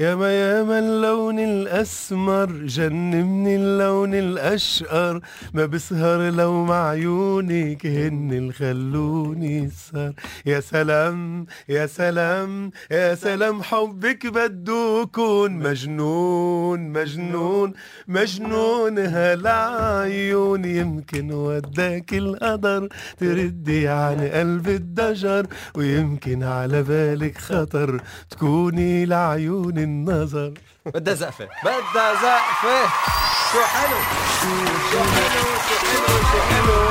ياما ياما اللون الأسمر جنمني اللون الأشقر ما بسهر لو مع عيونك هن الخلوني سهر يا سلام يا سلام يا سلام حبك بده يكون مجنون مجنون مجنون. هالعيون يمكن وداك القدر؟ تردي عن قلب الدجر ويمكن على بالك خطر تكوني لعيون النظر. بدها زقفة. بدها زقفة. شو حلو؟ شو حلو؟ شو حلو؟ شو حلو؟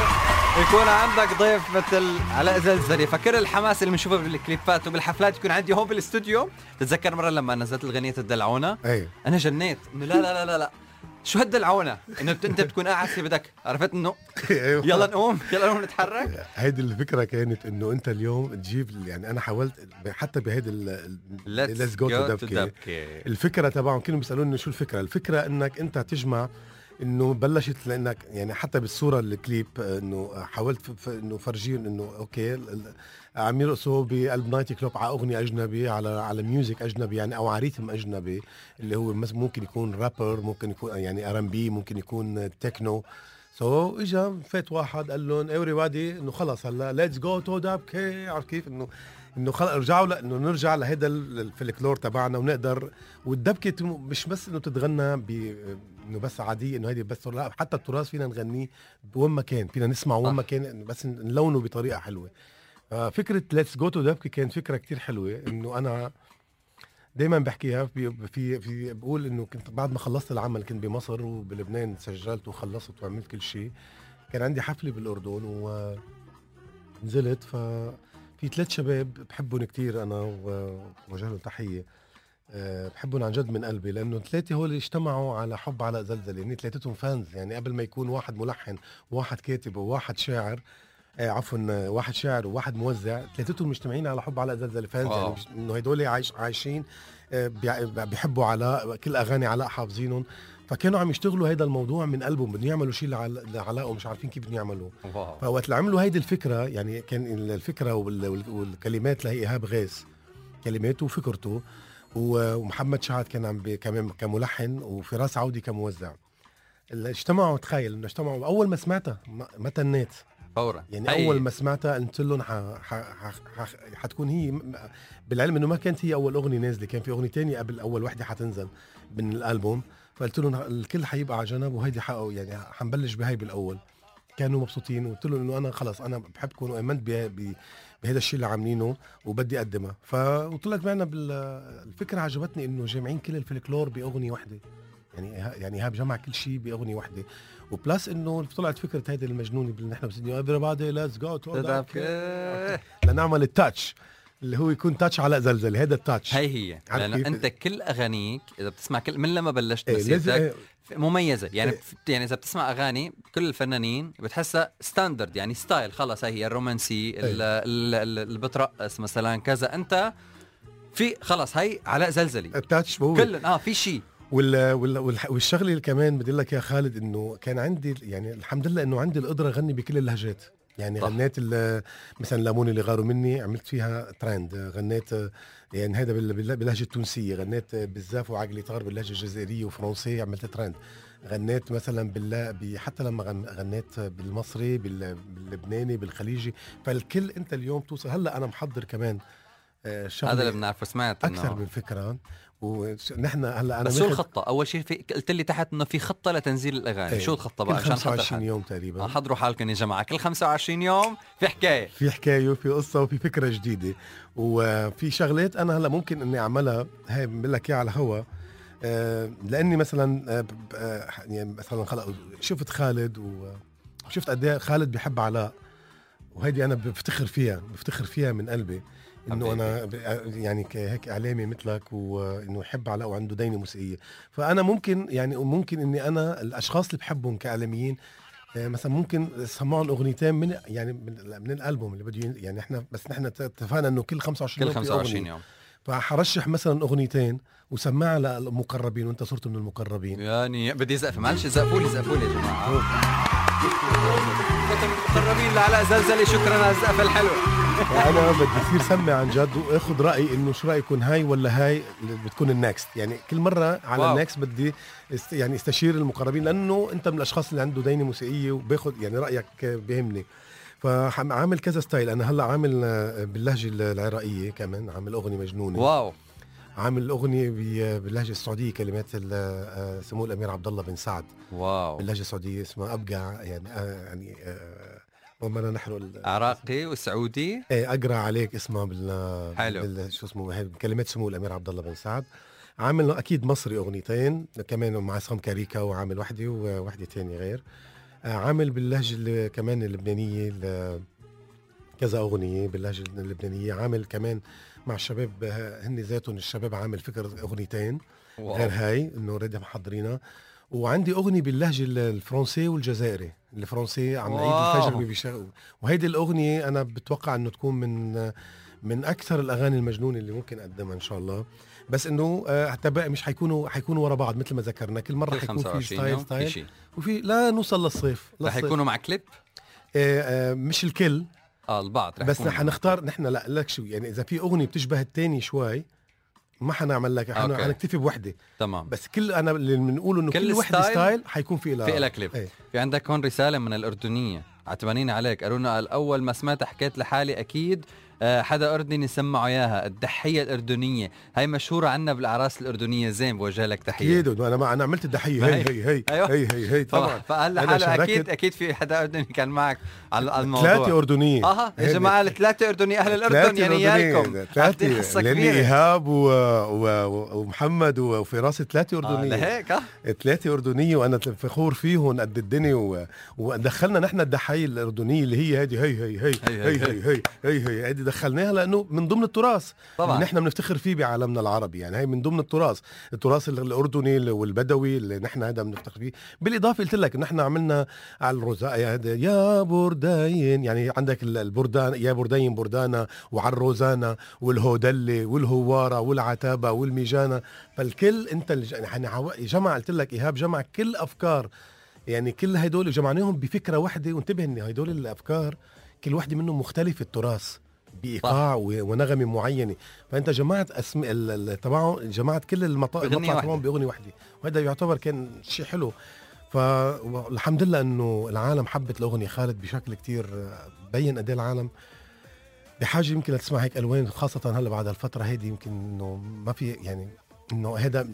يكون عندك ضيف مثل علاء زلزلي فكر الحماس اللي بنشوفه بالكليبات وبالحفلات يكون عندي هون بالاستوديو. تتذكر مرة لما نزلت الغنية الدلعونه إيه. أنا جنيت. انه لا لا لا لا لا. شو هالدلعونه إنه أنت بتكون قاعد في بدك عرفت إنه. يلا نقوم يلا نقوم نتحرك. هيدي الفكرة كانت إنه أنت اليوم تجيب يعني أنا حاولت حتى بهيدي let's go to دبكي الفكرة تبعهم كانوا بيسألوني شو الفكرة؟ الفكرة إنك أنت تجمع إنه بلشت لأنك يعني حتى بالصورة الكليب إنه حاولت ف- ف- إنه فرجيهم إنه okay عم يرقصوا بقلب night club على أغنية أجنبي على على music أجنبي يعني أو على rhythm أجنبي اللي هو ممكن يكون رابر ممكن يكون يعني R&B ممكن يكون تكنو so so, اجى فات واحد قال لهم everybody إنه خلص هلأ let's go to دبكي عرفت كيف؟ انه إنه خلص رجعوا لأنه نرجع لهيدا ال- الفلكلور تبعنا ونقدر. والدبكة مش بس إنه تتغنى ب إنه بس عادية إنه هيدي بس لا حتى التراث فينا نغنيه بوين ما كان فينا نسمع وين ما كان بس نلونه بطريقة حلوة. ففكره let's go to دبكي كانت فكرة كتير حلوة إنه أنا دايما بحكيها في في في بقول إنه كنت بعد ما خلصت العمل كنت بمصر وبلبنان سجلت وخلصت وعملت كل شيء. كان عندي حفلة بالأردن ونزلت ففي ثلاث شباب بحبهم كتير أنا ووجه لهم تحية. أه بحبهم عن جد من قلبي لأنه ثلاثة هول اجتمعوا على حب علاء زلزلة يعني ثلاثتهم فانز يعني قبل ما يكون واحد ملحن وواحد كاتب وواحد شاعر آه عفوا آه، واحد شاعر وواحد موزع ثلاثتهم مجتمعين على حب علاء زلزلة فانز واو. يعني إنه هدول عايش عايشين آه، بيحبوا علاء كل أغاني علاء حافظينهم. فكانوا عم يشتغلوا هيدا الموضوع من قلبهم بدهم يعملوا شيء لعل- لعلاء ومش عارفين كيف بدهم يعملوه. فوقت اللي عملوا هيدي الفكرة يعني كان الفكرة وال- وال- والكلمات لهي إيهاب غاز كلماته وفكرته ومحمد شعد كان عم كمان كملحن وفراس عودي كموزع. اجتمعوا تخيل إنه اجتمعوا أول ما سمعتها ما تنيت فورا. يعني هي. أول ما سمعتها قلت لهم ح... ح... ح... ح... حتكون هي بالعلم إنه ما كانت هي أول أغنية نازلة كان في أغنية تانية قبل أول وحدة حتنزل من الألبوم فقلت لهم الكل حيبقى على جنب وهيدي حقه يعني حنبلش بهي بالأول. كانوا مبسوطين وقلت لهم إنه أنا خلص أنا بحبكم وآمنت بهذا الشيء اللي عاملينه وبدي أقدمها. فطلعت معنا بالفكرة عجبتني إنه جامعين كل الفلكلور بأغنية واحدة يعني يعني إيهاب جمع كل شيء بأغنية واحدة وبلس إنه طلعت فكرة هيدي المجنونة اللي نحن بس everybody let's go to تدبكي. لنعمل التاتش اللي هو يكون touch علاء زلزلي. هذا ال touch هي هي. لأنه؟ أنت كل أغانيك إذا بتسمع كل من لما بلشت إيه مسيرتك إيه. مميزة. يعني إيه. يعني إذا بتسمع أغاني كل الفنانين بتحسها standard يعني style خلص هي هي الرومانسي ال- ال- ال- اللي بترقص مثلا كذا. أنت في خلص هي علاء زلزلي ال touch هو. كل آه في شيء وال والشغلة اللي كمان بدي لك يا خالد إنه كان عندي يعني الحمد لله إنه عندي القدرة أغني بكل اللهجات. يعني صح. غنيت مثلا لامون اللي غاروا مني عملت فيها ترند غنيت يعني هذا بال- بال- باللهجة التونسية. غنيت بالزاف وعقلي طار باللهجة الجزائرية وفرنسية عملت ترند غنيت مثلا بالله ب- حتى لما غن- غنيت بالمصري بال- باللبناني بالخليجي. فالكل أنت اليوم توصل هلأ أنا محضر كمان آه، شغلة هذا اللي بنعرفه سمعت أكثر من فكرة. ونحن هلا أنا بس شو الخطة؟ أول شيء في قلت لي تحت إنه في خطة لتنزيل الأغاني. إيه. شو الخطة كل بقى عشان 25 حضر يوم تقريبا. آه، حضروا حالكم يا جماعة. كل 25 يوم في حكاية. في حكاية وفي قصة وفي فكرة جديدة. وفي شغلات أنا هلا ممكن إني أعملها. هاي بقول لك إياها على الهوا. آه، لأني مثلا آه، يعني مثلا خلق شفت خالد وشفت قد إيه خالد بيحب علاء. وهيدي أنا بفتخر فيها بفتخر فيها من قلبي إنه أنا يعني هيك إعلامي مثلك وانه يحب علاء وعنده دينة موسيقية. فأنا ممكن يعني ممكن إني أنا الأشخاص اللي بحبهم كإعلاميين آه، مثلا ممكن سمعهم اغنيتين من يعني من, من الألبوم اللي بده يعني إحنا بس نحن اتفقنا إنه كل 25 كل يوم في 25 أغنية. يوم. فحرشح مثلا أغنيتين وسمعها للمقربين وأنت صرت من المقربين. يعني بدي ازقف معلش زقفوا لي زقفوا لي يا جماعة. فترة المقربين لعلاء زلزلي. شكرا على الزقفه الحلوه أنا بدي اصير سمع عن جد وآخذ رأي إنه شو رايكم هاي ولا هاي بتكون ال next يعني كل مرة على ال next بدي است يعني استشير المقربين لأنه أنت من الأشخاص اللي عنده دينة موسيقية وباخذ يعني رأيك بيهمني فعامل كذا style. أنا هلأ عامل آه، باللهجة العراقية كمان عامل أغنية مجنونة. wow. عامل أغنية باللهجة السعودية كلمات آه، سمو الأمير عبد الله بن سعد. wow. باللهجة السعودية اسمها ابقع يعني آه، يعني وما نحرق عراقي وسعودي. إيه أقرأ عليك اسمها بال حلو. بال... شو اسمه كلمات سمو الأمير عبد الله بن سعد. عامل أكيد مصري أغنيتين كمان مع عصام كاريكا وعامل وحده ووحدة تانية غير. عامل باللهجة كمان اللبنانية كذا أغنية باللهجة اللبنانية. عامل كمان مع الشباب هن ذاتهم الشباب عامل فكر أغنيتين wow. غير هاي إنه already محضرينها. وعندي أغنية باللهجة الفرنسي والجزائري. الفرنسي عم نعيد الفجر بيشغل وهيدي الأغنية أنا بتوقع إنه تكون من من أكثر الأغاني المجنونة اللي ممكن أقدمها إن شاء الله. بس إنه آه، حتى بقى مش حيكونوا حيكونوا ورا بعض مثل ما ذكرنا. كل مرة حيكون في style style وفي لا نوصل للصيف رح يكونوا مع كليب؟ آه آه مش الكل. آه البعض رح بس حنختار نحن لا لك شو يعني إذا في أغنية بتشبه الثاني شوي ما حنعمل لك حنكتفي بوحدة. تمام. بس كل أنا اللي بنقوله إنه كل, كل وحدة style حيكون في لها في لها كليب إيه. في عندك هون رسالة من الأردنية. عتبانين عليك. قالوا لنا الأول ما سمعت حكيت لحالي أكيد. حدا أردني سمعوا إياها. الدحية الأردنية. هاي مشهورة عنا بالأعراس الأردنية. زين بوجه لك تحية. أكيد. أنا ما أنا عملت الدحية. هي هي هي أيوة. هي هي هي. طبعا. فقال حاله أكيد أكيد في حدا أردني كان معك على الموضوع. ثلاثة اردنيه أها يا جماعة الثلاثة أردنية. أهل الأردن يعني ياكم ثلاثة لاني إيهاب و... و... ومحمد وفراس ثلاثة اردنيه آه لهيك ها ثلاثة اردنيه وأنا فخور فيهم قد الدنيا و... ودخلنا نحن الدحية الأردنية اللي هي هذه. هي هي. هي هي. هي هي. هي هي. دخلناها لأنه من ضمن التراث طبعا. اللي نحن بنفتخر فيه بعالمنا العربي. يعني هي من ضمن التراث. التراث الأردني والبدوي اللي نحن هذا بنفتخر فيه. بالإضافة قلت لك نحن عملنا على الرزايا هذا يا بردين. يعني عندك البردان يا بردين بردانا وعلى الروزانا والهودلة والهوارة والعتابة والميجانا. فالكل أنت يعني جمع قلت لك إيهاب جمع كل أفكار. يعني كل هدول جمعناهم بفكرة واحدة. وانتبه إن هدول الأفكار كل وحده منهم مختلفة. التراث. بإيقاع ونغمة معينة. فأنت جمعت اسم تبعهم جمعت كل. المطلع تبعهم بأغنية وحده وهذا يعتبر كان شيء حلو. فالحمد لله إنه العالم حبت الأغنية. خالد بشكل كتير بين قد العالم. بحاجة يمكن لتسمع هيك ألوان خاصة هلأ بعد الفترة هيدي يمكن إنه ما في يعني إنه هذا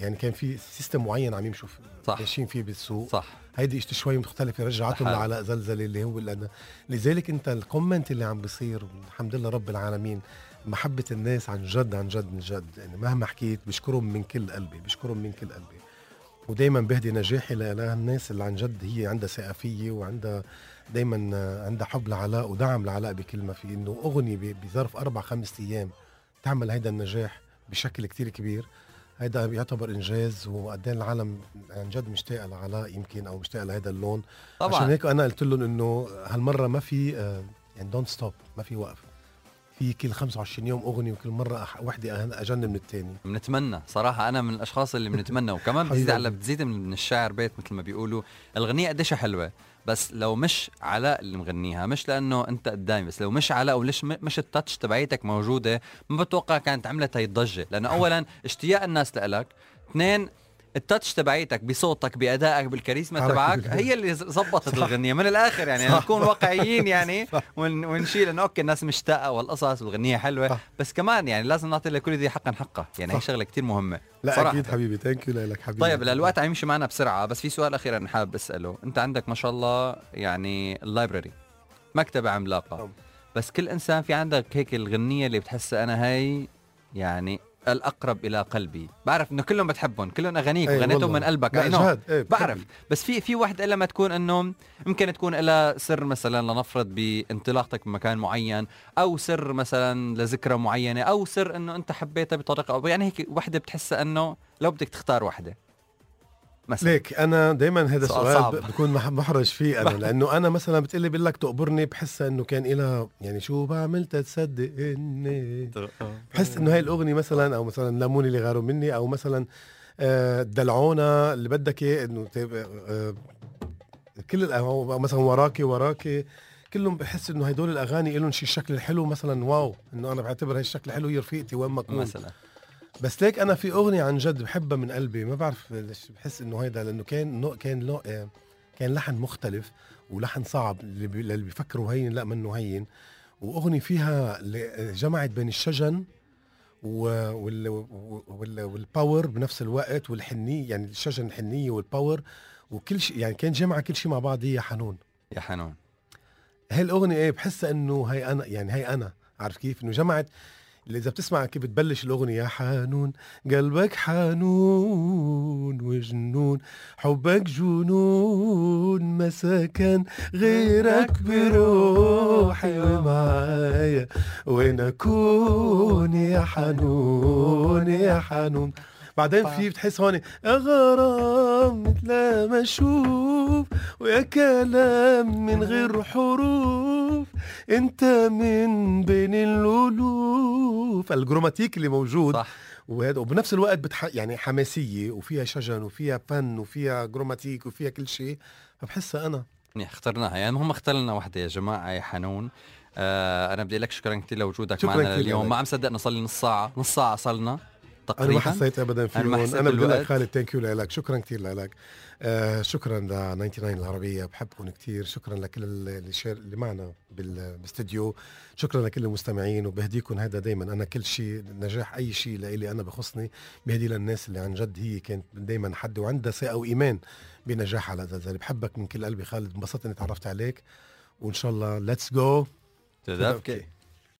يعني كان في system معين عم يمشوا صح. ماشيين فيه بالسوق. صح. هيدي اشتي شوي مختلفة رجعتهم لعلاء زلزلة اللي هو اللي لذلك أنت ال comment اللي عم بيصير الحمد لله رب العالمين محبة الناس عن جد عن جد من جد. يعني مهما حكيت بشكرهم من كل قلبي بشكرهم من كل قلبي. ودايما بهدي نجاحي للناس اللي عن جد هي عندها ثقة فيي وعندها دايما عندها حب لعلاء ودعم لعلاء بكل ما في. إنه أغنية بظرف أربع خمس أيام تعمل هيدا النجاح بشكل كتير كبير. هيدا بيعتبر إنجاز وقد إيه العالم عن جد مشتاقه لعلاء يمكن أو مشتاقه لهذا اللون. طبعا. عشان هيك أنا قلت لهم إنه هالمرة ما في آه، يعني don't stop ما في وقف. في كل 25 يوم أغنية وكل مرة وحدة اجن من الثاني بنتمنى صراحة أنا من الأشخاص اللي بنتمنى وكمان بتزيد على بتزيد من الشاعر بيت مثل ما بيقولوا. الغنيه قديش حلوة؟ بس لو مش علاء اللي مغنيها مش لأنه أنت قدامي بس لو مش علاء وليش مش ال touch تبعيتك موجودة ما بتوقع كانت عملت هي الضجة. لأنه اولا اشتياق الناس لك اثنين ال touch تبعيتك بصوتك بأدائك بالكاريزما تبعك هي اللي زبطت الغنية. من الآخر يعني نكون واقعيين يعني ونشيل إنه okay الناس مشتاقة والقصص والغنية حلوة. صح. بس كمان يعني لازم نعطي لكل ذي حقا حقه. يعني هي شغلة كثير مهمة. لا صراحة. أكيد حبيبي. thank you لك حبيبي. طيب الوقت عم يمشي معنا بسرعة. بس في سؤال اخير أنا حابب أسأله. أنت عندك ما شاء الله يعني ال library مكتبة عملاقة. بس كل إنسان في عندك هيك الغنية اللي بتحسها أنا هاي يعني الأقرب إلى قلبي. بعرف إنه كلهم بتحبهم كلهم أغانيك أيه وغنيتهم من قلبك. أيه بعرف. بس في في وحدة الا ما تكون إنه يمكن تكون لها سر مثلا لنفرض بانطلاقتك بمكان معين أو سر مثلا لذكرى معينة أو سر إنه أنت حبيتها بطريقة أو يعني هيك وحدة بتحسها إنه لو بدك تختار وحدة. مثلا؟ ليك أنا دائما هذا السؤال بكون محرج فيه أنا لأنه أنا مثلا بتقلي بقول لك تقبرني بحسها إنه كان إلها يعني شو بعمل تصدق إني؟ بحس إنه هاي الأغنية مثلا أو مثلا لموني اللي غاروا مني أو مثلا آه، دلعونا اللي بدك إياه إنه آه، كل مثلا وراكي وراكي كلهم بحس إنه هدول الأغاني لهم شيء شكل حلو مثلا واو إنه أنا بعتبر هاي الشكل حلو هي رفيقتي وين ما اكون مثلا. بس ليك أنا في أغنية عن جد بحبها من قلبي ما بعرف ليش بحس إنه هيدا لأنه كان نوع كان نوع آه، كان لحن مختلف ولحن صعب اللي بيفكروا هين لا منه هين. وأغنية فيها جمعت بين الشجن وال وال وال power بنفس الوقت والحنية يعني الشجن الحنية وال power وكل شيء يعني كان جمع كل شيء مع بعض هي حنون. يا حنون. هاي الاغنيه إيه بحسها إنه هي أنا يعني هي أنا عارف كيف؟ إنه جمعت إذا بتسمع كيف بتبلش الأغنية حنون قلبك حنون وجنون حبك جنون ما سكن غيرك بروحي ومعايا. وين أكون يا حنون يا حنون بعدين في بتحس هون غرام مثل ما أشوف ويا كلام من غير حروف أنت من بين الألوف ال dramatic اللي موجود. صح. وهذا وبنفس الوقت بتح... يعني حماسية وفيها شجن وفيها فن وفيها dramatic وفيها كل شيء. فبحسها أنا. منيح اخترناها. يعني هم اخترنا وحدة يا جماعة يا حنون. آه أنا بدي لك شكرا كثير لوجودك معنا اليوم ما عم صدق صار لي نص ساعة نص ساعة صلنا تقريبا أنا ما حسيت ابدا في أنا, أنا بدي لك خالد thank you لك. شكرا كثير لك. آه شكرا ل 99 العربية بحبكم كثير شكرا لكل اللي شير اللي معنا بالاستديو. شكرا لكل المستمعين وبهديكم هذا دائما أنا كل شيء نجاح أي شيء لإلي أنا بخصني بهدي للناس اللي عن جد هي كانت دائما حد وعندها ثقة وايمان بنجاح على زلزال بحبك من كل قلبي خالد انبسطت إني تعرفت عليك. وإن شاء الله ليتس جو تدبكي